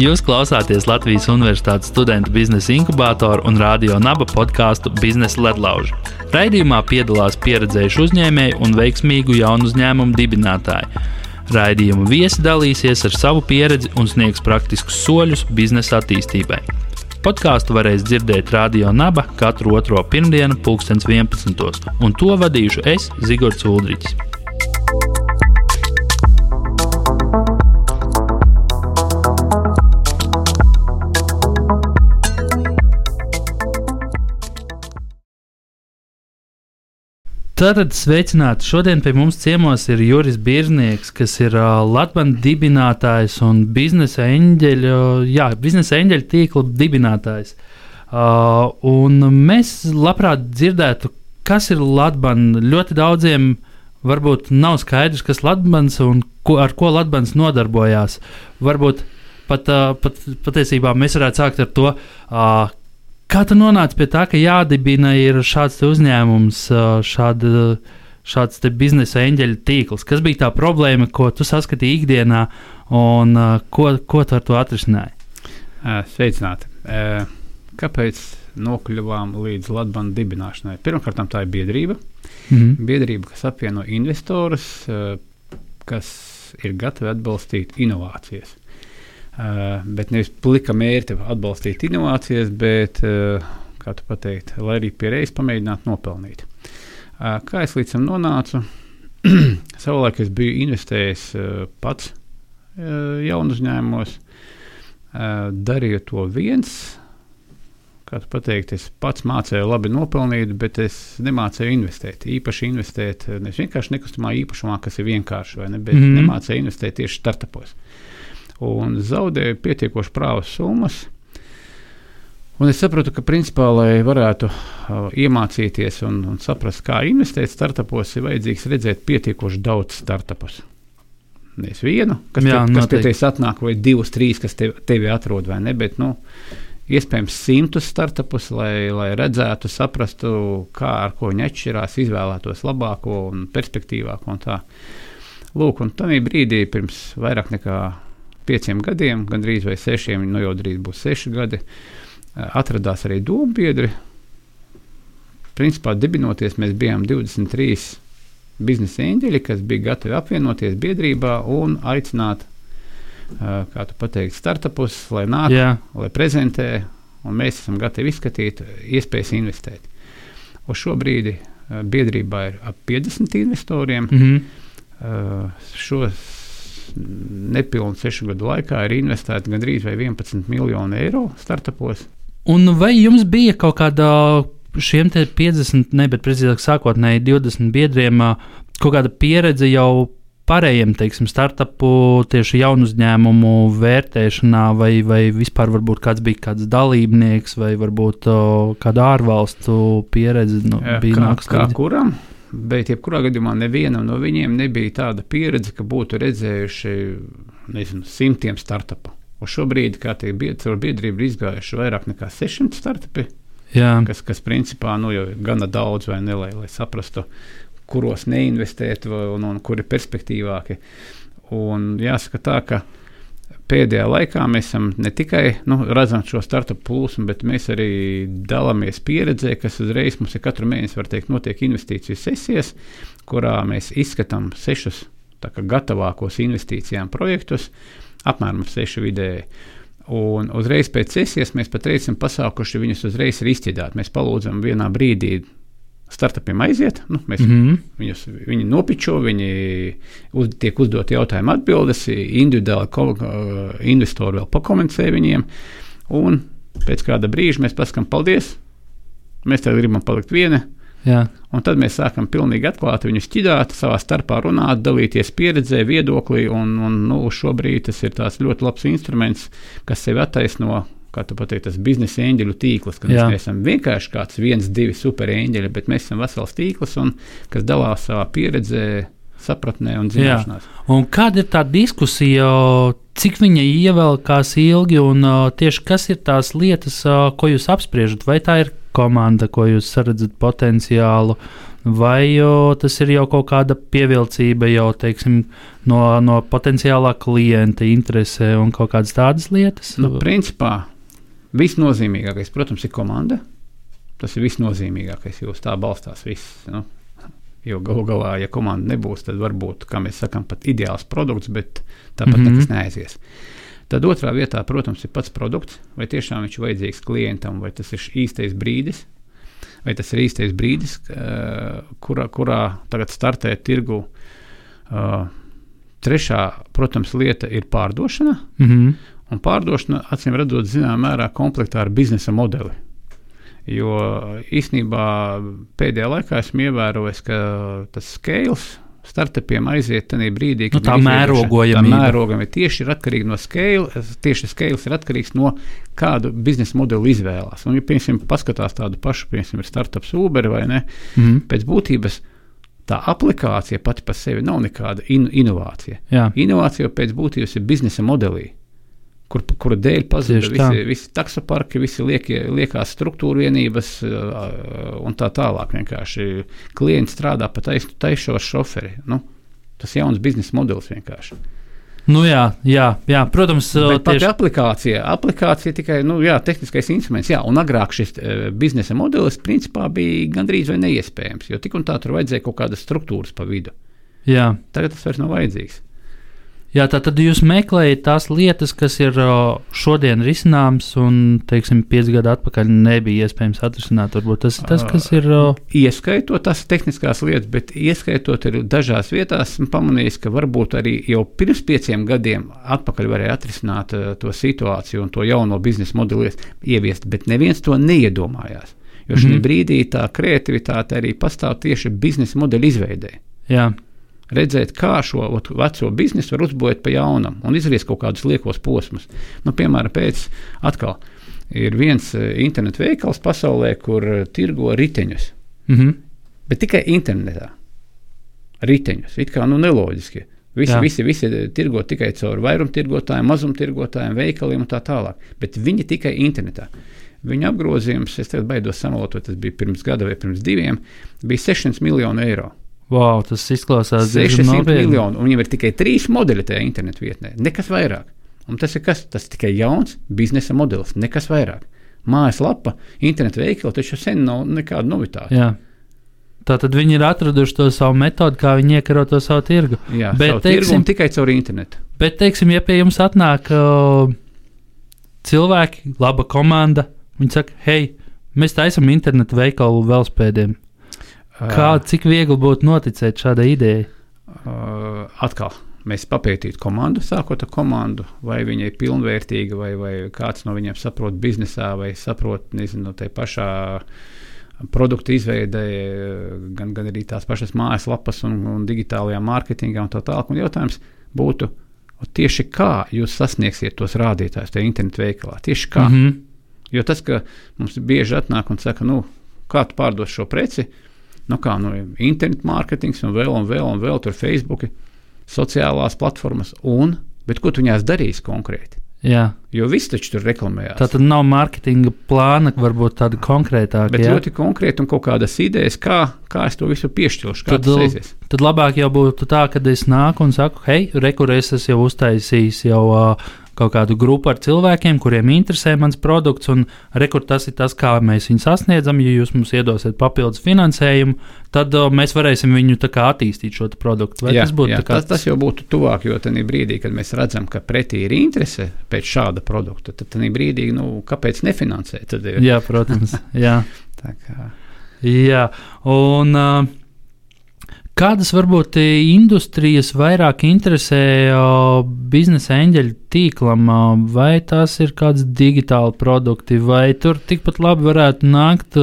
Jūs klausāties Latvijas Universitātes studentu biznesa inkubatoru un radio naba podkāstu Biznesa ledlauži. Raidījumā piedalās pieredzējuši uzņēmēji un veiksmīgu jaunu uzņēmumu dibinātāji. Raidījuma viesi dalīsies ar savu pieredzi un sniegs praktiskus soļus biznesa attīstībai. Podkāstu varēs dzirdēt Radio Naba katru otro pirmdienu, 2011. un to vadīšu es, Zigorts Ulrichs. Tātad sveicināti. Šodien pie mums ciemos ir Juris Birznieks, kas ir uh, Latvijas dibinātājs un biznesa eņģeļa, jā, biznesa eņģeļa tīkla dibinātājs. Uh, un mēs labprāt dzirdētu, kas ir Latvijas. Ļoti daudziem varbūt nav skaidrs, kas ir Latvijas un ko, ar ko Latvijas nodarbojās. Varbūt pat, uh, pat patiesībā mēs varētu sākt ar to, uh, Kā tu nonāci pie tā, ka jādibina šāds uzņēmums, šāda, šāds biznesa eņģeļa tīkls? Kas bija tā problēma, ko tu saskatīji ikdienā, un ko, ko tu ar to atrisināji? Sveicināti! Kāpēc nokļuvām līdz Latvijas dibināšanai? Pirmkārt, tā ir biedrība. Mm -hmm. Biedrība, kas apvieno investorus, kas ir gatavi atbalstīt inovācijas. Uh, bet nevis plika mērķa atbalstīt inovācijas, bet, uh, kā tu pateikt, lai arī pie reizes pamēģinātu nopelnīt. Uh, kā es līdz tam nonācu? Savulaik es biju investējis pats jaunu uzņēmumos, darīju to viens. Kā tu pateikt, es pats mācīju labi nopelnīt, bet es nemācīju investēt. Īpaši investēt nevis vienkārši nekustamā īpašumā, kas ir vienkārši, ne, bet mm -hmm. nemācīju investēt tieši startupos. Uh, un zaudēju pietiekoši prāvas summas. Un es sapratu, ka, principā, lai varētu uh, iemācīties un, un saprast, kā investēt startupos, ir vajadzīgs redzēt pietiekoši daudz startupus. Nevis vienu, kas, Jā, te, kas pie tevis atnāk, vai divus, trīs, kas tevi, tevi atrod, vai ne, bet, nu, iespējams, simtus startupus, lai, lai redzētu, saprastu, kā ar ko viņi atšķirās, izvēlētos labāko un perspektīvāko. Un tā. Lūk, un tajā brīdī, pirms vairāk nekā pieciem gadiem, gandrīz vai sešiem, nu jau drīz būs seši gadi, atradās arī domu biedri. Principā dibinoties, mēs bijām 23 biznesa eņģeļi, kas bija gatavi apvienoties biedrībā un aicināt, kā tu pateiksi, startupus, lai nāk, yeah. lai prezentē, un mēs esam gatavi izskatīt iespējas investēt. Uz šo brīdi biedrībā ir ap 50 investoriem. Mm -hmm. Šos nepilnu sešu gadu laikā ir investēti gandrīz 11 miljoni eiro startupos. Un vai jums bija kaut kāda šiem 50, ne, bet precīzāk sākotnēji 20 biedriem, kaut kāda pieredze jau pārējiem, teiksim, startupu, tieši jaunu uzņēmumu vērtēšanā, vai, vai vispār varbūt kāds bija kāds dalībnieks, vai varbūt o, kāda ārvalstu pieredze nu, bija nākas kā, kā kuram? Bet jebkurā gadījumā nevienam no viņiem nebija tāda pieredze, ka būtu redzējuši nezinu, simtiem startupu. Uz šo brīdi, kā tie biedri, caur biedrību ir izgājuši vairāk nekā 600 startupi, Jā. kas, kas principā nu, jau ir gana daudz, ne, lai, lai saprastu, kuros neinvestēt un, un kuri ir perspektīvāki. Un jāsaka tā, ka pēdējā laikā mēs esam ne tikai nu, redzam šo startup plūsmu, bet mēs arī dalāmies pieredzē, kas uzreiz mums ir katru mēnesi, var teikt, notiek investīciju sesijas, kurā mēs izskatām sešus gatavākos investīcijām projektus, apmēram seši vidēji. Un uzreiz pēc sesijas mēs pat esam pasākuši viņus uzreiz izķidāt. Mēs palūdzam vienā brīdī startupiem aiziet. Nu, mēs mm -hmm. viņus, viņi nopičo, viņi uz, tiek uzdot jautājumu atbildes, individuāli ko, uh, investori vēl pakomentē viņiem. Un pēc kāda brīža mēs pasakām, paldies, mēs tagad gribam palikt vieni. Jā. Un tad mēs sākam pilnīgi atklāti viņus ķidāt, savā starpā runāt, dalīties pieredzē, viedoklī. Un, un, nu, šobrīd tas ir ļoti labs instruments, kas sevi attaisno kā tu pateici, tas biznesa eņģeļu tīkls, ka Jā. mēs neesam vienkārši kāds viens, divi super eņģeļi, bet mēs esam vesels tīkls, un, kas dalās savā pieredzē, sapratnē un zināšanās. Un kāda ir tā diskusija, cik viņa ievelkās ilgi, un tieši kas ir tās lietas, ko jūs apspriežat? Vai tā ir komanda, ko jūs redzat potenciālu? vai tas ir jau kaut kāda pievilcība jau, teiksim, no, no potenciālā klienta interesē un kaut kādas tādas lietas? Nu, principā visnozīmīgākais, protams, ir komanda. Tas ir visnozīmīgākais, jo uz tā balstās viss. Nu, Jo galu galā, ja komanda nebūs, tad varbūt, kā mēs sakām, pat ideāls produkts, bet tāpat mm -hmm. nekas neaizies. Tad otrā vietā, protams, ir pats produkts. Vai tiešām viņš ir vajadzīgs klientam, vai tas ir īstais brīdis, vai tas ir īstais brīdis, kurā, kurā tagad startē tirgu. Trešā, protams, lieta ir pārdošana. Mm -hmm. Un pārdošana, acīm redzot, zināmā mērā komplektā ar biznesa modeli. Jo īsnībā pēdējā laikā esmu ievērojis, ka tas scales startupiem aiziet tajā brīdī, kad nu, tā mērogojamība tā mērogam ir tieši ir atkarīga no scale, tieši scales ir atkarīgs no kādu biznesa modeli izvēlās. Un, ja, piemēram, paskatās tādu pašu, piemēram, startups Uber vai ne, mm -hmm. pēc būtības tā aplikācija pati par sevi nav nekāda in inovācija. Jā. Inovācija pēc būtības ir biznesa modelī kur, kura dēļ pazuda visi, visi taksoparki, visi liekie, liekās struktūra vienības un tā tālāk. Vienkārši klients strādā pa taisu, taiso šoferi. Nu, tas jauns biznesa modelis vienkārši. Nu jā, jā, jā, protams, tā aplikācija. Aplikācija tikai nu, jā, tehniskais instruments, jā, un agrāk šis e, biznesa modelis principā bija gandrīz vai neiespējams, jo tik un tā tur vajadzēja kaut kādas struktūras pa vidu. Jā. Tagad tas vairs nav vajadzīgs. Jā, tā tad jūs meklējat tās lietas, kas ir šodien risināmas, un, teiksim, pieci gadi atpakaļ nebija iespējams atrisināt. Varbūt tas ir tas, kas ir. Ieskaitot tās tehniskās lietas, bet ieskaitot arī dažās vietās, pamanījis, ka varbūt arī jau pirms pieciem gadiem atpakaļ varēja atrisināt to situāciju un to jauno biznesa modeli ieviest, bet neviens to neiedomājās. Jo šī mm -hmm. brīdī tā kreativitāte arī pastāv tieši biznesa modeļa izveidē. Jā redzēt, kā šo ot, veco biznesu var uzbūvēt pa jaunam un izviest kaut kādus liekos posmus. Nu, piemēram, pēc atkal ir viens e, internetu veikals pasaulē, kur e, tirgo riteņus. Mm -hmm. Bet tikai internetā. Riteņus. It kā nu neloģiski. Visi, Jā. visi, visi tirgo tikai caur vairumtirgotājiem, mazumtirgotājiem, veikaliem un tā tālāk. Bet viņi tikai internetā. Viņa apgrozījums, es tagad baidos samalot, tas bija pirms gada vai pirms diviem, bija 600 miljoni eiro. Wow, tas izklausās 600 miljoni, un viņam ir tikai trīs modeļi tajā internetu vietnē. Nekas vairāk. Un tas ir kas? Tas ir tikai jauns biznesa modelis, nekas vairāk. Mājaslapa, internetu veikala taču sen nav nekāda novitāte. Jā. Tātad viņi ir atraduši to savu metodi, kā viņi iekaro to savu tirgu. Jā, bet teiksim, tikai caur internetu. Bet, teiksim, ja pie jums atnāk uh, cilvēki, laba komanda, viņi saka, hei, mēs taisām internetu veikalu velospēdiem. Kā, cik viegli būtu noticēt šādai idejai? Uh, atkal mēs papētītu komandu, sākot ar komandu, vai viņa ir pilnvērtīga, vai, vai kāds no viņiem saprot biznesā, vai saprot, nezinu, tai pašā produktu izveidē, gan, gan arī tās pašas mājaslapas un, un digitālajā mārketingā un tā tālāk. Un jautājums būtu, tieši kā jūs sasniegsiet tos rādītājus tajā internetu veikalā? Tieši kā? Mm -hmm. Jo tas, ka mums bieži atnāk un saka, nu, kā tu pārdos šo preci, uh, nu kā, nu, internetu mārketings un vēl un vēl un vēl tur Facebook, sociālās platformas, un, bet ko tu viņās darīs konkrēti? Jā. Jo viss taču tur reklamējās. Tā tad nav mārketinga plāna, varbūt tāda konkrētāka. Bet jā? ļoti konkrēti un kaut kādas idejas, kā, kā es to visu piešķiršu. Tad, tad labāk jau būtu tā, ka es nāku un saku, hei, rekurēs es jau uztaisījis jau uh, kaut kādu grupu ar cilvēkiem, kuriem interesē mans produkts, un rekur tas ir tas, kā mēs viņu sasniedzam. Ja jūs mums iedosiet papildus finansējumu, tad uh, mēs varēsim viņu attīstīt šo produktu. Vai jā, tas būtu jā, tas, tas jau būtu tuvāk, jo tajā brīdī, kad mēs redzam, ka pretī ir interese pēc šāda produkta, tad tajā brīdī, nu, kāpēc nefinansēt? Jā, protams. jā. jā, un. Uh, Kādas varbūt industrijas vairāk interesē biznesa eņģeļu tīklam, vai tās ir kāds digitāli produkti, vai tur tikpat labi varētu nākt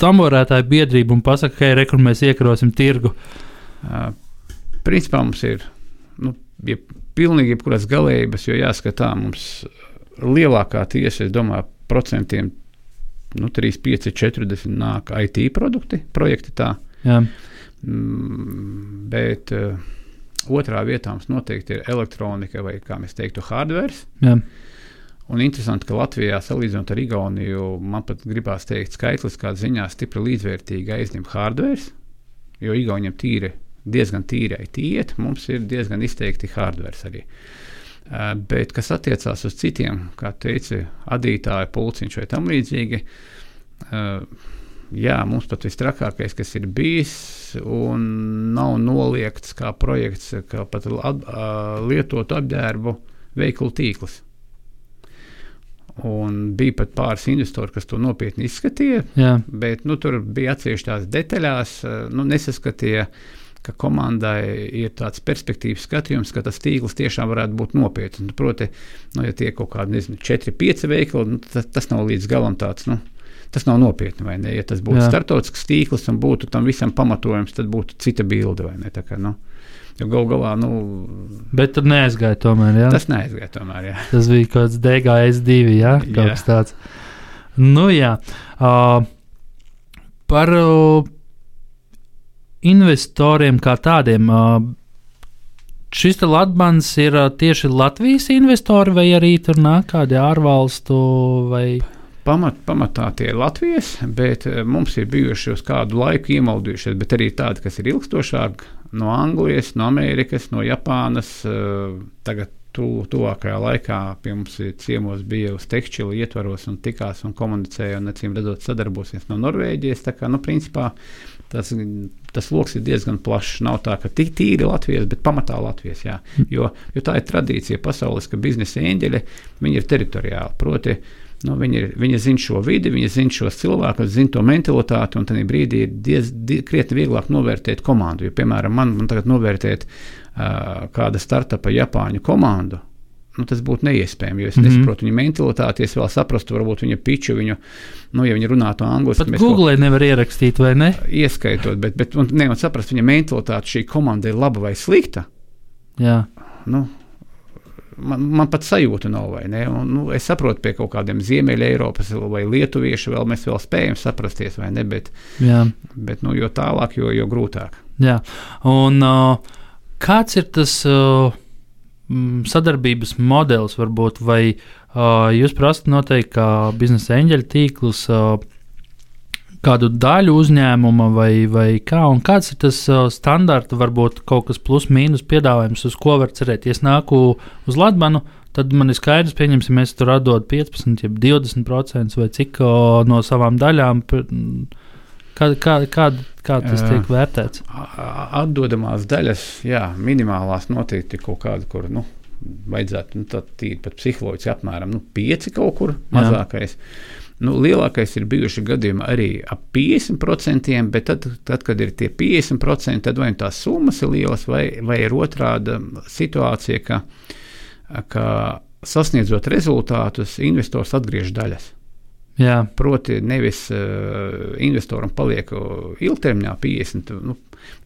tamborētāju biedrība un pasakāt, hei, rekur mēs iekarosim tirgu? Principā mums ir nu, ja pilnīgi jebkuras galējības, jo jāskatā mums lielākā tiesa, es domāju, procentiem nu, 3, 5, 40 nāk IT produkti, projekti tā. Jā. Mm, bet uh, otrā vietā mums noteikti ir elektronika vai, kā mēs teiktu, hardware. Jā. Un interesanti, ka Latvijā, salīdzinot ar Igauniju, man pat gribās teikt, skaitliskā ziņā stipri līdzvērtīgi aizņem hardware, jo Igauniem tīri, diezgan tīrai tiet, mums ir diezgan izteikti hardware arī. Uh, bet, kas attiecās uz citiem, kā teica adītāja pulciņš vai tam līdzīgi, uh, jā, mums pat vistrakākais, kas ir bijis, un nav noliegts kā projekts, kā pat at, uh, lietot apģērbu veikalu tīklus. Un bija pat pāris investori, kas to nopietni izskatīja. Jā. Bet nu, tur bija atsevišķās detaļās, nu, nesaskatīja, ka komandai ir tāds perspektīvas skatījums, ka tas tīkls tiešām varētu būt nopietns. Nu, proti, nu, ja tie ir kaut kādi, nezinu, 4, 5 veikali, nu, tas, tas nav līdz galam tāds. Nu, Tas nav nopietni, vai ne? Ja tas būtu startautisks tīkls un būtu tam visam pamatojums, tad būtu cita bilde, kā, nu, Jo gal galā, nu. Bet tur neaizgāja tomēr. Jā? Tas neaizgāja tomēr. Jā. Tas bija kaut kāds DGS2, jā, kaut kas tāds. Nu, jā. Uh, par uh, investoriem kā tādiem. Uh, Šis Latvijas ir tieši Latvijas investori, vai arī tur nāk kādi ārvalstu vai pamat, pamatā tie ir Latvijas, bet mums ir bijuši uz kādu laiku iemaldījušies, bet arī tādi, kas ir ilgstošāk, no Anglijas, no Amerikas, no Japānas. Eh, tagad tu, tuvākajā laikā pie mums ciemos bija uz tekstilu ietvaros un tikās un komunicēja un acīm redzot sadarbosies no Norvēģijas. Tā kā, nu, principā, tas, tas lokus ir diezgan plašs. Nav tā, ka tik tīri Latvijas, bet pamatā Latvijas. Jā. Jo, jo tā ir tradīcija pasaules, ka biznesa eņģeļi ir teritoriāli. Proti, Nu, viņi, ir, viņi zina šo vidi, viņi zina šos cilvēkus, zina to mentalitāti, un tajā brīdī ir diez, die, krietni vieglāk novērtēt komandu. Jo, piemēram, man, man tagad novērtēt uh, kāda startupa Japāņu komandu. Nu, tas būtu neiespējami, jo es mm -hmm. nesaprotu viņa mentalitāti. Es vēl saprastu, varbūt viņa piču, viņu, nu, ja viņa runātu angļuiski. Pat Google ko, nevar ierakstīt, vai ne? Ieskaitot, bet, bet un, ne, un saprast viņa mentalitāti, šī komanda ir laba vai slikta. Jā. Nu, man, man pat sajūta nav. Un, nu, es saprotu, pie kaut kādiem Ziemeļa Eiropas vai Lietuviešu vēl mēs vēl spējam saprasties, vai ne? Bet, Jā. bet nu, jo tālāk, jo, jo grūtāk. Jā. Un uh, kāds ir tas uh, sadarbības modelis, varbūt, vai uh, jūs prasat noteikti kā biznesa eņģeļa tīklus? Uh, kādu daļu uzņēmuma vai, vai kā, un kāds ir tas uh, standarta, varbūt kaut kas plus mīnus piedāvājums, uz ko var cerēt. Ja es nāku uz Latviju, tad man ir skaidrs, pieņemsim, es tur atdodu 15, 20% vai cik uh, no savām daļām. Kā, kā, kā, kā tas tiek vērtēts? Atdodamās daļas, jā, minimālās noteikti kaut kāda, kur nu, vajadzētu nu, tīri pat psiholoģiski apmēram nu, 5 kaut kur mazākais. Jā. Nu, lielākais ir bijuši gadījumi arī ap 50%, bet tad, tad kad ir tie 50%, tad vai nu tās summas ir lielas, vai, vai ir otrāda situācija, ka, ka sasniedzot rezultātus, investors atgriež daļas. Jā. Proti, nevis uh, investoram paliek ilgtermiņā 50%, nu,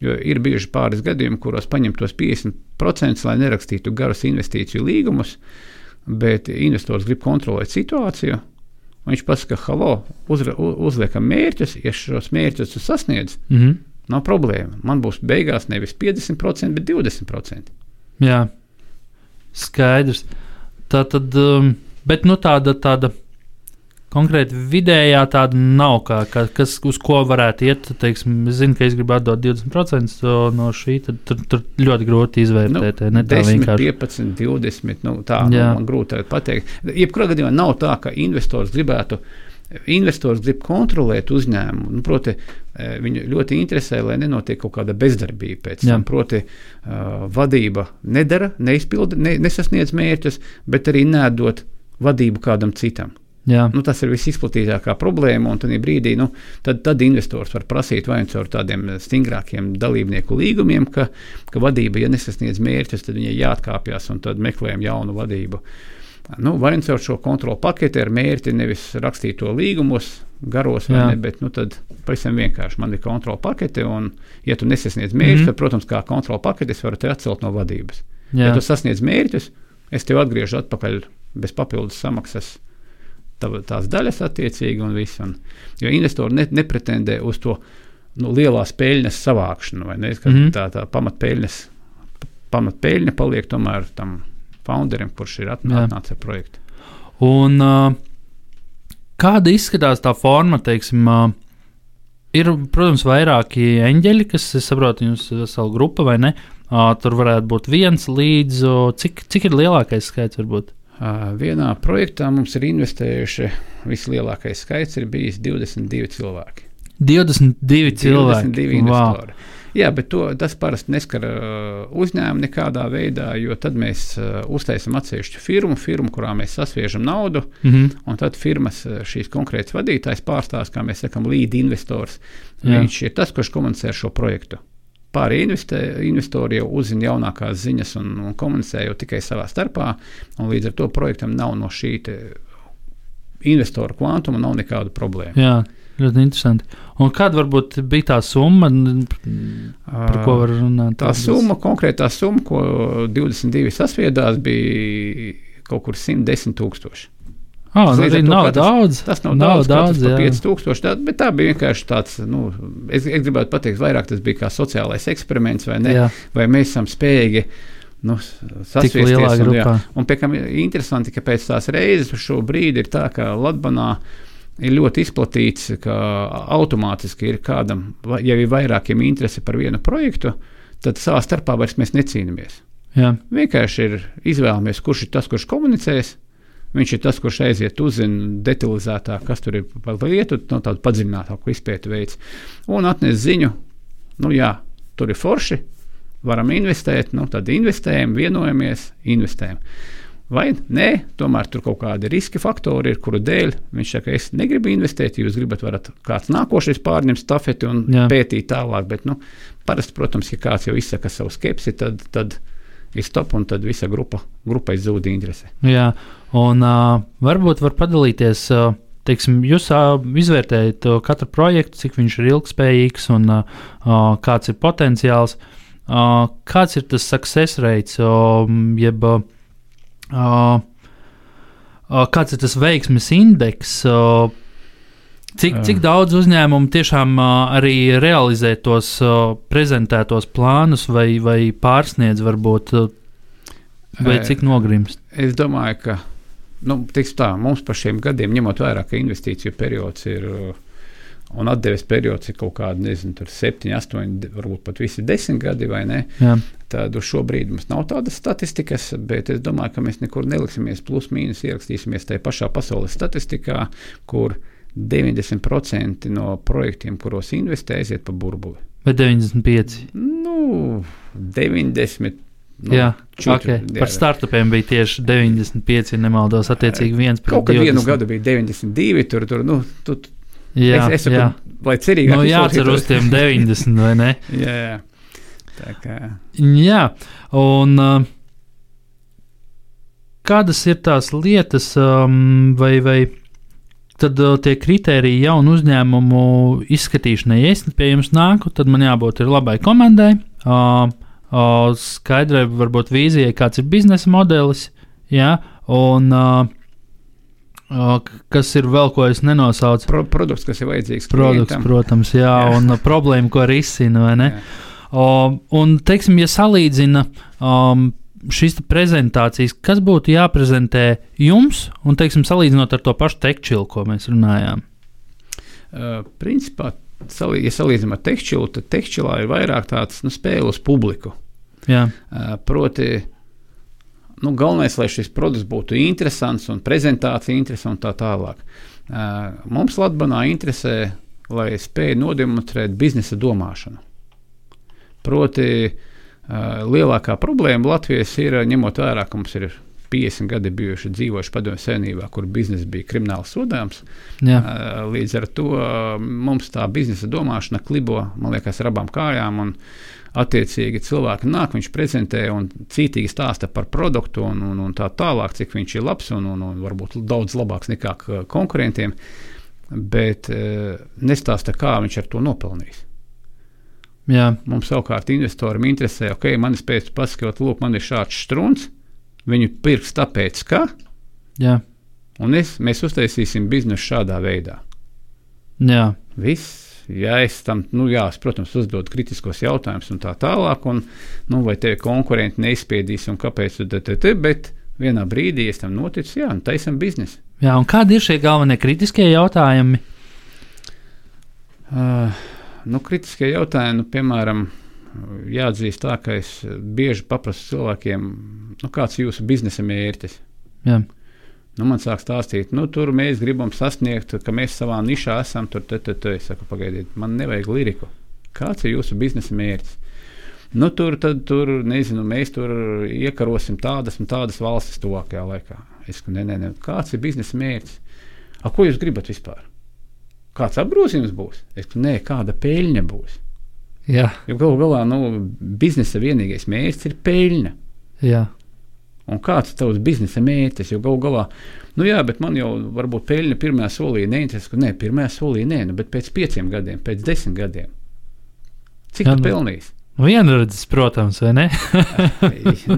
jo ir bijuši pāris gadījumi, kuros paņem tos 50%, lai nerakstītu garus investīciju līgumus, bet investors grib kontrolēt situāciju Viņš pasaka, halo, uzra, uzliekam mērķus, ja šos mērķus sasniedz, mm -hmm. nav problēma. Man būs beigās nevis 50%, bet 20%. Jā, skaidrs. Tā tad, um, bet nu tāda, tāda konkrēti vidējā tāda nav, kā, kā, kas, uz ko varētu iet. Teiksim, es zinu, ka es gribu atdot 20% no šī, tad tur, tur ļoti grūti izvērtēt. Nu, ne tā 10, vienkārši 15, 20. Nu, tā nu, man grūti pateikt. Jebkurā gadījumā nav tā, ka investors gribētu. Investors grib kontrolēt uzņēmumu. Nu, proti, e, viņu ļoti interesē, lai nenotiek kaut kāda bezdarbība. Pēc tam, proti, uh, vadība nedara, neizpilda, ne, nesasniedz mērķus, bet arī nedod vadību kādam citam. Nu, tas ir visizplatītākā problēma, un tajā brīdī nu, tad, tad investors var prasīt vai nu caur tādiem stingrākiem dalībnieku līgumiem, ka, ka vadība, ja nesasniedz mērķus, tad viņai jāatkāpjas un tad meklējam jaunu vadību. Nu, vai nu caur šo kontrolu paketi ar mērķi nevis rakstīt to līgumos, garos, Jā. ne, bet nu, tad pavisam vienkārši man ir kontrola pakete, un, ja tu nesasniedz mērķus, mm -hmm. tad, protams, kā kontrola pakete, es varu te atcelt no vadības. Jā. Ja tu sasniedz mērķus, es tev atgriežu atpakaļ bez papildus samaksas tās daļas attiecīgi un viss. Un, jo investori ne, nepretendē uz to nu, lielās peļņas savākšanu, vai ne? Mm -hmm. Tā, tā pamatpeļņas, pamatpeļņa paliek tomēr tam founderim, kurš ir atnācis ar projektu. Un, uh, kāda izskatās tā forma, teiksim, uh, ir, protams, vairāki eņģeļi, kas, es saprotu, jums ir vesela grupa vai ne? Uh, tur varētu būt viens līdz, cik, cik ir lielākais skaits varbūt? Vienā projektā mums ir investējuši vislielākais skaits, ir bijis 22 cilvēki. 22 cilvēki. 22 investori. Wow. Jā, bet to, tas parasti neskar uzņēmumu nekādā veidā, jo tad mēs uztaisām atsevišķu firmu, firmu, kurā mēs sasviežam naudu, mm -hmm. un tad firmas šīs konkrētas vadītājs pārstāsta, kā mēs sakām, līdzi investors. Jā. Viņš ir tas, kurš komunicē ar šo projektu. Pārējie investori jau uzzina jaunākās ziņas un, un komunicē jau tikai savā starpā. Līdz ar to projektam nav no šī investoru kvantuma nav nekādu problēmu. Jā. Ļoti interesanti. Un kāda varbūt bija tā summa, par ko var runāt? Tā summa, konkrētā summa, ko 22 sasviedās, bija kaut kur 110 tūkstoši. Oh, tas nav tas, daudz. Tas nav, nav daudz, daudz 5000, tā, bet tā bija vienkārši tāds, nu, es, es gribētu pateikt, vairāk tas bija kā sociālais eksperiments, vai ne? Jā. Vai mēs esam spējīgi nu, sasviesties. Un, jā, un pie kam interesanti, ka pēc tās reizes uz šo brīdi ir tā, ka Latbanā ir ļoti izplatīts, ka automātiski ir kādam, ja ir vairākiem interesi par vienu projektu, tad savā starpā vairs mēs necīnāmies. Jā. Vienkārši ir izvēlamies, kurš ir tas, kurš komunicēs. Viņš ir tas, kurš aiziet, uzzina detalizētāk, kas tur ir par lietu, no tādu padziļinātāku izpētes veids, un atnes ziņu, nu jā, tur ir forši, varam investēt, nu tad investējam, vienojamies, investējam. Vai nē, tomēr tur kaut kādi riska faktori ir, kuru dēļ viņš saka, es negribu investēt, jūs gribat, varat kāds nākošais pārņemt stafeti un Jā. pētīt tālāk. Bet, nu, parasti, protams, ja kāds jau izsaka savu skepsi, tad, tad ir stop un tad visa grupa, grupai zūd interese. Jā, un uh, varbūt var padalīties. Uh, teiksim, jūs uh, izvērtējat katru projektu, cik viņš ir ilgspējīgs un uh, kāds ir potenciāls. Uh, kāds ir tas success rates, uh, jeb Uh, uh, kāds ir tas veiksmes indeks? Uh, Cik, cik daudz uzņēmumu tiešām arī realizē tos prezentētos plānus, vai, vai pārsniedz, varbūt, vai cik nogrimst? Es domāju, ka nu, tā, mums par šiem gadiem, ņemot vērā, ka investīciju periods ir un atdeves periods ir kaut kādi, nezinu, 7, 8, varbūt pat visi 10 gadi vai ne. Jā. Tad uz šo brīdi mums nav tādas statistikas, bet es domāju, ka mēs nekur neliksimies plus mīnus ierakstīsimies tajā pašā pasaules statistikā, kur 90% no projektiem, kuros investē, aiziet pa burbuli. Vai 95? Nu, 90. Nu, jā, čutri, okay. jā, par startupiem bija tieši 95, ja nemaldos. Attiecīgi, viens pret Kaut 20. vienu gadu bija 92, tur, tur, nu, tu, Jā, es, es saku, jā. lai cerīgi. Nu, jācer uz tiem 90, vai ne? jā, jā. Tā kā. Jā, un uh, kādas ir tās lietas, um, vai, vai tad uh, tie kriteriji jaunu uzņēmumu izskatīšanai, ja es pie jums nāku, tad man jābūt labai komandai, uh, uh, skaidrai varbūt vīzijai, kāds ir biznesa modelis, jā, un uh, Kas ir vēl, ko es nenosaucu? Pro, produkts, kas ir vajadzīgs. Produkts, klientam. protams, jā, jā. un problēma, ko risina, un, teiksim, ja salīdzina um, šīs prezentācijas, kas būtu jāprezentē jums, un, teiksim, salīdzinot ar to pašu tekstilu, ko mēs runājām? Uh, principā, salī, ja salīdzinām ar tekstilu, tad tekstilā ir vairāk tāds nu, spēles publiku. Jā. Uh, proti, nu, galvenais, lai šis produkts būtu interesants un prezentācija interesanta un tā tālāk. Uh, mums Latvijā interesē, lai spēj nodemonstrēt biznesa domāšanu. Proti, uh, lielākā problēma Latvijas ir ņemot vērā, ka mums ir 50 gadi bijuši dzīvojuši padomju senībā, kur biznesa bija krimināli sodāms. Jā. Līdz ar to mums tā biznesa domāšana klibo, man liekas, ar abām kājām. Un, attiecīgi cilvēki nāk, viņš prezentē un cītīgi stāsta par produktu un, un, un tā tālāk, cik viņš ir labs un, un, un varbūt daudz labāks nekā konkurentiem, bet e, nestāsta, kā viņš ar to nopelnīs. Jā. Mums savukārt investoriem interesē, ok, man ir spējas paskatīt, lūk, man ir šāds strūns, viņu pirks tāpēc, ka. Jā. Un es, mēs uztaisīsim biznesu šādā veidā. Jā. Viss ja es tam, nu, jā, es, protams, uzdodu kritiskos jautājumus un tā tālāk, un, nu, vai tevi konkurenti neizspiedīs un kāpēc, bet vienā brīdī es tam noticu, jā, un taisam biznesu. Jā, un kādi ir šie galvenie kritiskie jautājumi? Uh, nu, kritiskie jautājumi, nu, piemēram, jāatzīst tā, ka es bieži paprasu cilvēkiem, nu, kāds ir jūsu biznesa mērķis. Jā. Nu, man sāk stāstīt, nu, tur mēs gribam sasniegt, ka mēs savā nišā esam. Tur, te, te, te. Es saku, pagaidiet, man nevajag liriku. Kāds ir jūsu biznesa mērķis? Nu, tur, tad, tur, nezinu, mēs tur iekarosim tādas un tādas valstis tuvākajā laikā. Es saku, nē, nē, nē, kāds ir biznesa mērķis? A, ko jūs gribat vispār? Kāds apgrozījums būs? Es saku, nē, kāda peļņa būs. Jā. Jo galu galā nu, biznesa vienīgais mērķis ir peļņa. Jā. Un kāds ir tavs biznesa mērķis? Jo galu galā, nu jā, bet man jau varbūt peļņa pirmajā solī neinteresē. Nē, pirmajā solī nē, nu, bet pēc pieciem gadiem, pēc desmit gadiem. Cik jā, tu nu, pelnīsi? Vienredzes, protams, vai ne?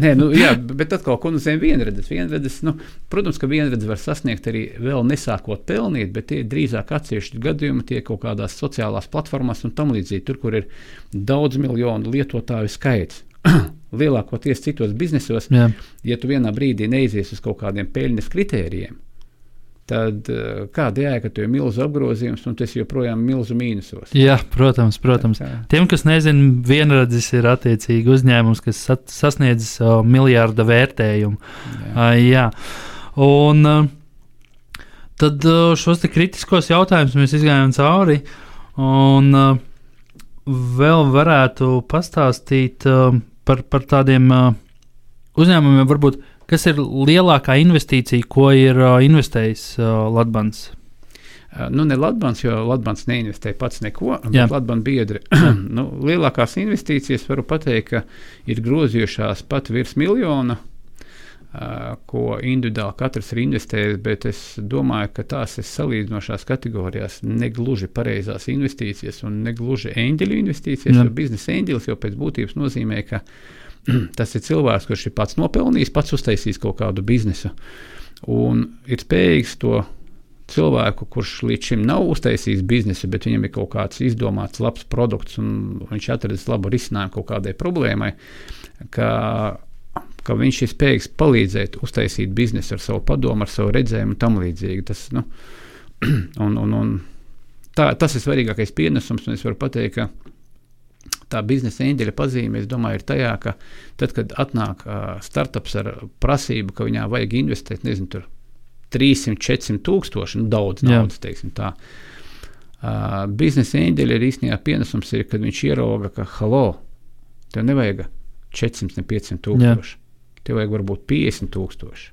Nē, nu, jā, bet atkal, ko nozīmē vienredzes? vienredzes nu, protams, ka vienredzes var sasniegt arī vēl nesākot pelnīt, bet tie drīzāk atsevišķi gadījumi, tie kaut kādās sociālās platformās un tam līdzīgi, tur, kur ir daudz miljonu lietotāju skaits. lielākoties citos biznesos, Jā. ja tu vienā brīdī neizies uz kaut kādiem peļņas kritērijiem, tad uh, kāda jēga, ka tu ir milzu apgrozījums un tas joprojām ir milzu mīnusos? Jā, protams, protams. Tiem, kas nezina, vienradzis ir attiecīgi uzņēmums, kas sasniedz uh, miljārda vērtējumu. Jā. Uh, jā. Un, uh, tad uh, šos kritiskos jautājumus mēs izgājām cauri. Un, vēl varētu pastāstīt par, par tādiem uzņēmumiem, varbūt, kas ir lielākā investīcija, ko ir uh, investējis uh, Latvijas? Uh, nu, ne Latvijas, jo Latvijas neinvestēja pats neko, bet Latvijas biedri. nu, lielākās investīcijas varu pateikt, ka ir grozījušās pat virs miljona ko individuāli katrs ir investējis, bet es domāju, ka tās ir salīdzinošās kategorijās negluži pareizās investīcijas un negluži eņģeļu investīcijas. Jo biznesa eņģelis jau pēc būtības nozīmē, ka tas ir cilvēks, kurš ir pats nopelnījis, pats uztaisījis kaut kādu biznesu un ir spējīgs to cilvēku, kurš līdz šim nav uztaisījis biznesu, bet viņam ir kaut kāds izdomāts labs produkts un viņš atradis labu risinājumu kaut kādai problēmai, ka ka viņš ir spējīgs palīdzēt uztaisīt biznesu ar savu padomu, ar savu redzējumu un tam līdzīgi. Tas, nu, un, un, un tā, tas ir svarīgākais pienesums, un es varu pateikt, ka tā biznesa eņģeļa pazīme, es domāju, ir tajā, ka tad, kad atnāk uh, startups ar prasību, ka viņā vajag investēt, nezinu, tur 300, 400 tūkstoši, nu, daudz naudas, Jā. teiksim tā. Uh, biznesa eņģeļa ir īstenībā pienesums, ir, kad viņš ierauga, ka, halo, tev nevajag 400, ne 500 tūkstoši. Jā tev vajag varbūt 50 tūkstoši,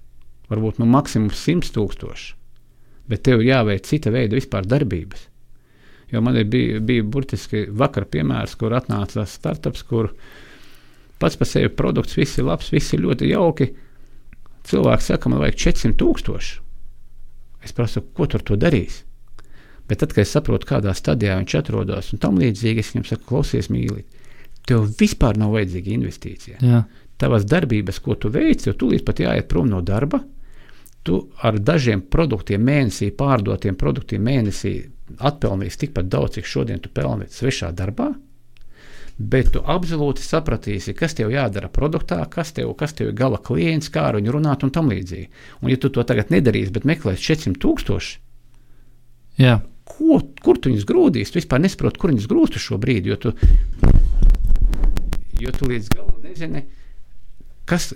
varbūt nu, maksimums 100 tūkstoši, bet tev ir jāveic cita veida vispār darbības. Jo man bija, bija burtiski vakar piemērs, kur atnāca startups, kur pats par sevi produkts, viss ir labs, viss ir ļoti jauki. Cilvēks saka, man vajag 400 tūkstoši. Es prasu, ko tur to darīs? Bet tad, kad es saprotu, kādā stadijā viņš atrodas un tam līdzīgi, es viņam saku, klausies, mīlīt, tev vispār nav vajadzīga investīcija. Jā tavas darbības, ko tu veici, jo tūlīt pat jāiet prom no darba. Tu ar dažiem produktiem mēnesī, pārdotiem produktiem mēnesī atpelnīsi tikpat daudz, cik šodien tu pelni svešā darbā. Bet tu absolūti sapratīsi, kas tev jādara produktā, kas tev, kas tev ir gala klients, kā ar viņu runāt un tam līdzīgi. Un, ja tu to tagad nedarīsi, bet meklēsi 400 tūkstoši, ko, kur tu viņus grūdīsi? Tu vispār nesaproti, kur viņus grūstu šobrīd, jo tu, jo tu līdz galam nezini kas,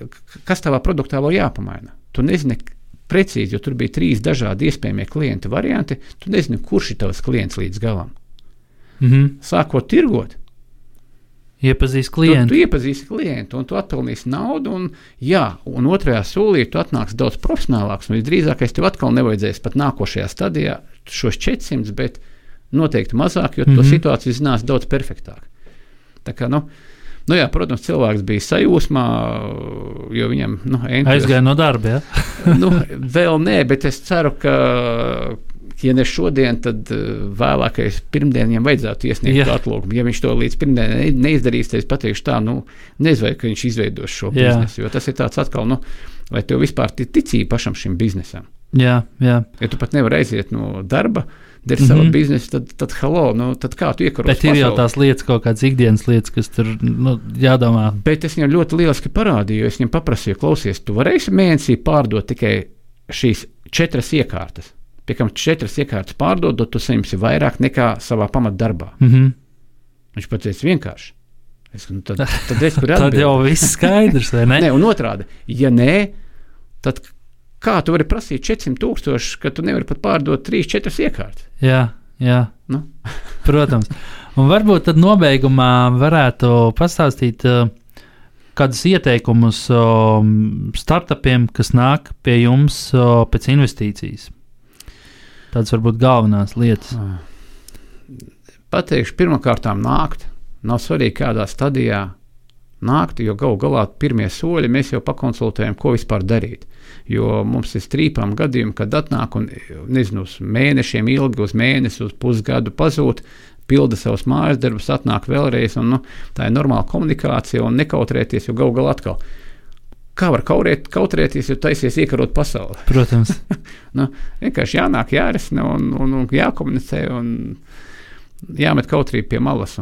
kas tavā produktā vēl jāpamaina. Tu nezini precīzi, jo tur bija trīs dažādi iespējamie klienta varianti. Tu nezini, kurš ir tavs klients līdz galam. Mm -hmm. Sākot tirgot, Iepazīst klientu. Tu, tu iepazīsti klientu, un tu atpelnīsi naudu, un, jā, un otrajā solī tu atnāksi daudz profesionālāks. Visdrīzākais tev atkal nevajadzēs pat nākošajā stadijā šos 400, bet noteikti mazāk, jo mm -hmm. to mhm. situāciju zinās daudz perfektāk. Tā kā, nu, Nu, jā, protams, cilvēks bija sajūsmā, jo viņam nu, entuziasm... aizgāja no darba. Ja? nu, vēl nē, bet es ceru, ka. Ja ne šodien, tad uh, vēlākais pirmdien viņam vajadzētu iesniegt atlūgumu. Ja viņš to līdz pirmdienai neizdarīs, tad es pateikšu tā, nu, nezinu, ka viņš izveidos šo Jā. biznesu. Jo tas ir tāds atkal, nu, vai tev vispār ticība pašam šim biznesam. Jā, jā. Ja tu pat nevari aiziet no darba, dari mm -hmm. savu biznesu, tad, tad, hello, nu, tad kā tu iekarot? Bet ir jau tās lietas, kaut kādas ikdienas lietas, kas tur nu, jādomā. Bet es viņam ļoti lieliski parādīju, es viņam paprasīju, klausies, tu varēsi mēnesī pārdot tikai šīs četras iekārtas. Piekam četras iekārtas pārdodot, tu saņemsi vairāk nekā savā pamatdarbā. Mm -hmm. Viņš pateica vienkārši. Es, nu, tad, tad, es, tad jau viss skaidrs, vai ne? nē, un otrādi, ja nē, tad kā tu vari prasīt 400 tūkstošus, ka tu nevari pat pārdot 3-4 iekārtas? Jā, jā. Nu? Protams. Un varbūt tad nobeigumā varētu pastāstīt uh, kādus ieteikumus uh, startupiem, kas nāk pie jums uh, pēc investīcijas. Tādas varbūt galvenās lietas. Ah. Pateikšu, pirmkārt, nākt Nav svarīgi, kādā stadijā nākt, jo galu galā pirmie soļi mēs jau pakonsultējam, ko vispār darīt. Jo mums ir strīpām gadījumi, kad atnāk un nezinu, uz mēnešiem ilgi, uz mēnesi, uz pusgadu pazūd, pilda savus mājas darbus, atnāk vēlreiz. Un, nu, tā ir normāla komunikācija un nekautrēties, jo galu galā atkal. Kā var kaurēt, kautrēties, ja taisies iekarot pasauli? Protams. nu, vienkārši jānāk, jārisina un, un, un jākomunicē. Un, jāmet kautrība pie malas.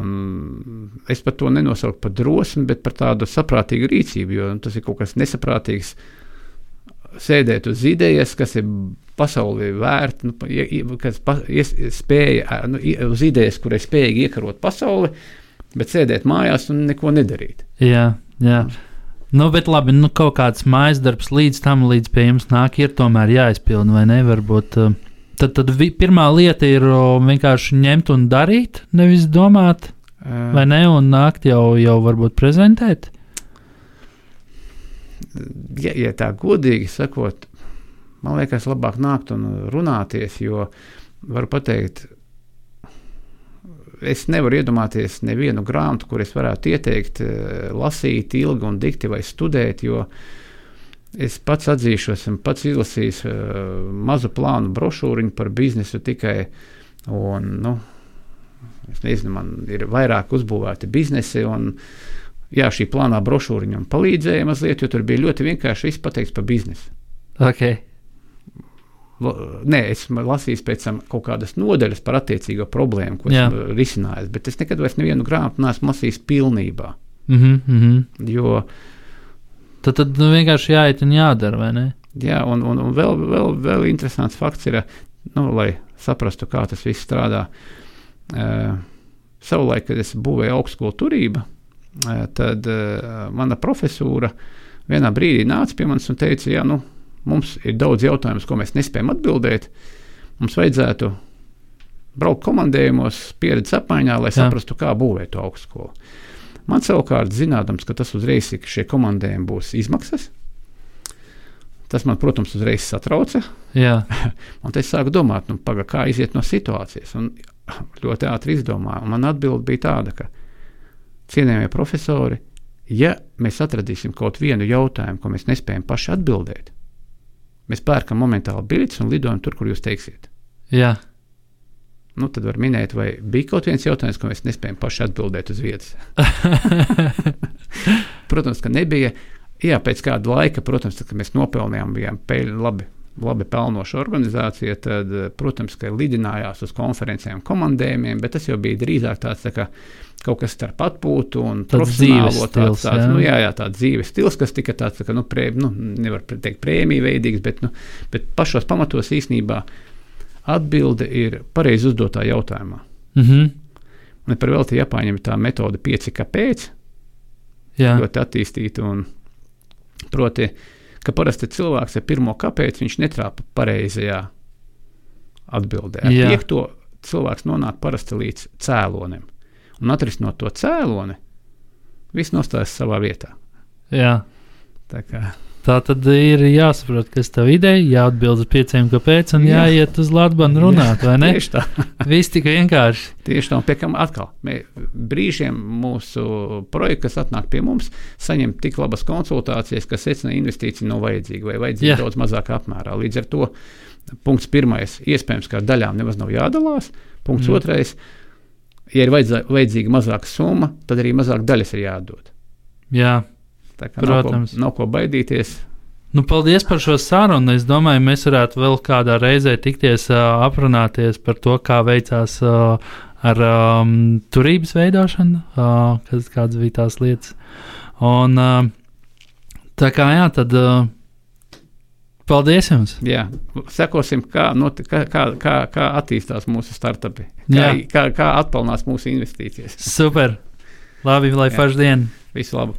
Es pat to nenosaucu par drosmi, bet par tādu saprātīgu rīcību, jo tas ir kaut kas nesaprātīgs. Sēdēt uz idejas, kas ir pasaulē vērta, nu, kas pa, ies, spēja, nu, uz idejas, kurai spējīgi iekarot pasauli, bet sēdēt mājās un neko nedarīt. Jā, jā. Nu, bet labi, nu, kaut kāds mājas darbs līdz tam, līdz pie jums nāk, ir tomēr jāizpilda, vai ne? Varbūt, uh, Tad, tad vi, pirmā lieta ir vienkārši ņemt un darīt, nevis domāt, uh, vai ne, un nākt jau, jau varbūt prezentēt. Ja, ja tā godīgi sakot, man liekas, labāk nākt un runāties, jo varu pateikt, es nevaru iedomāties nevienu grāmatu, kur es varētu ieteikt, lasīt ilgi un dikti vai studēt, jo uh, Es pats atzīšos, esmu pats izlasījis uh, mazu plānu brošūriņu par biznesu tikai. Un, nu, es nezinu, man ir vairāk uzbūvēti biznesi. Un, jā, šī plānā brošūriņa man palīdzēja mazliet, jo tur bija ļoti vienkārši izpateikts par biznesu. Okay. Nē, es lasīju pēc tam kaut kādas nodaļas par attiecīgo problēmu, ko Jā. esmu risinājis, bet es nekad vairs nevienu grāmatu neesmu lasījis pilnībā. Mm -hmm. Jo Tad, tad nu, vienkārši jāiet un jādara, vai ne? Jā, un, un, un vēl, vēl, vēl interesants fakts ir, nu, lai saprastu, kā tas viss strādā. Uh, savulaik, kad es būvēju augstskolu turību, tad uh, mana profesūra vienā brīdī nāca pie manis un teica, ja nu, mums ir daudz jautājumu, ko mēs nespējam atbildēt. Mums vajadzētu braukt komandējumos, pieredzes apmaiņā, lai Jā. saprastu, kā būvēt to augstskolu. Man savukārt, zinādams, ka tas uzreiz ir šie komandējumi būs izmaksas. Tas man, protams, uzreiz satrauca. un es sāku domāt, nu, paga, kā iziet no situācijas. Un ļoti ātri izdomāju. Un man atbilde bija tāda, ka cienījamie profesori, ja mēs atradīsim kaut vienu jautājumu, ko mēs nespējam paši atbildēt, mēs pērkam momentāli biļetes un lidojam tur, kur jūs teiksiet. Jā. Nu, tad var minēt, vai bija kaut viens jautājums, ko mēs nespējam paši atbildēt uz vietas. protams, ka nebija. Jā, pēc kāda laika, protams, tad, kad mēs nopelnījām, bijām peļņi labi. Labi pelnoša organizācija, tad, protams, ka lidinājās uz konferencēm, komandējumiem, bet tas jau bija drīzāk tāds tā kā kaut kas starp atpūtu un profesionālo tādu tāds, jā. Nu, jā, jā, tāds dzīves stils, kas tika tāds, tā kā, nu, prē, nu, nevar teikt prēmiju veidīgs, bet, nu, bet pašos pamatos īstenībā Atbilde ir pareizi uzdotā jautājumā. Mm -hmm. Un par velti Japāņiem ir tā metode, pieci kāpēc. Jā. Ļoti attīstīta. Un, proti, ka parasti cilvēks ar pirmo kāpēc viņš netrāpa pareizajā atbildē. Ar piekto cilvēks nonāk parasti līdz cēlonim. Un atrisinot to cēloni, viss nostājas savā vietā. Jā. Tā kā Tā tad ir jāsaprot, kas tev ideja, jāatbild uz pieciem, kāpēc, un Jā. jāiet uz Latviju runāt, vai ne? Tieši tā. Viss tik vienkārši. Tieši tā, un pie kam atkal, mē, brīžiem mūsu projekti, kas atnāk pie mums, saņem tik labas konsultācijas, ka secina investīcija nav vajadzīga vai vajadzīga Jā. daudz mazākā apmērā. Līdz ar to punkts pirmais, iespējams, ka ar daļām nemaz nav jādalās. Punkts mm. otrais, ja ir vajadzīga mazāka summa, tad arī mazāk daļas ir jādod. Jā. Protams. Nav ko, nav ko baidīties. Nu, paldies par šo sarunu. Es domāju, mēs varētu vēl kādā reizē tikties, uh, aprunāties par to, kā veicās uh, ar um, turības veidošanu, uh, kas, kādas bija tās lietas. Un, uh, tā kā jā, tad. Uh, Paldies jums! Jā, sekosim, kā, not, kā, kā, kā, attīstās mūsu startupi, kā, kā, kā atpelnās mūsu investīcijas. Super! Labi, lai forši diena! Visu labu!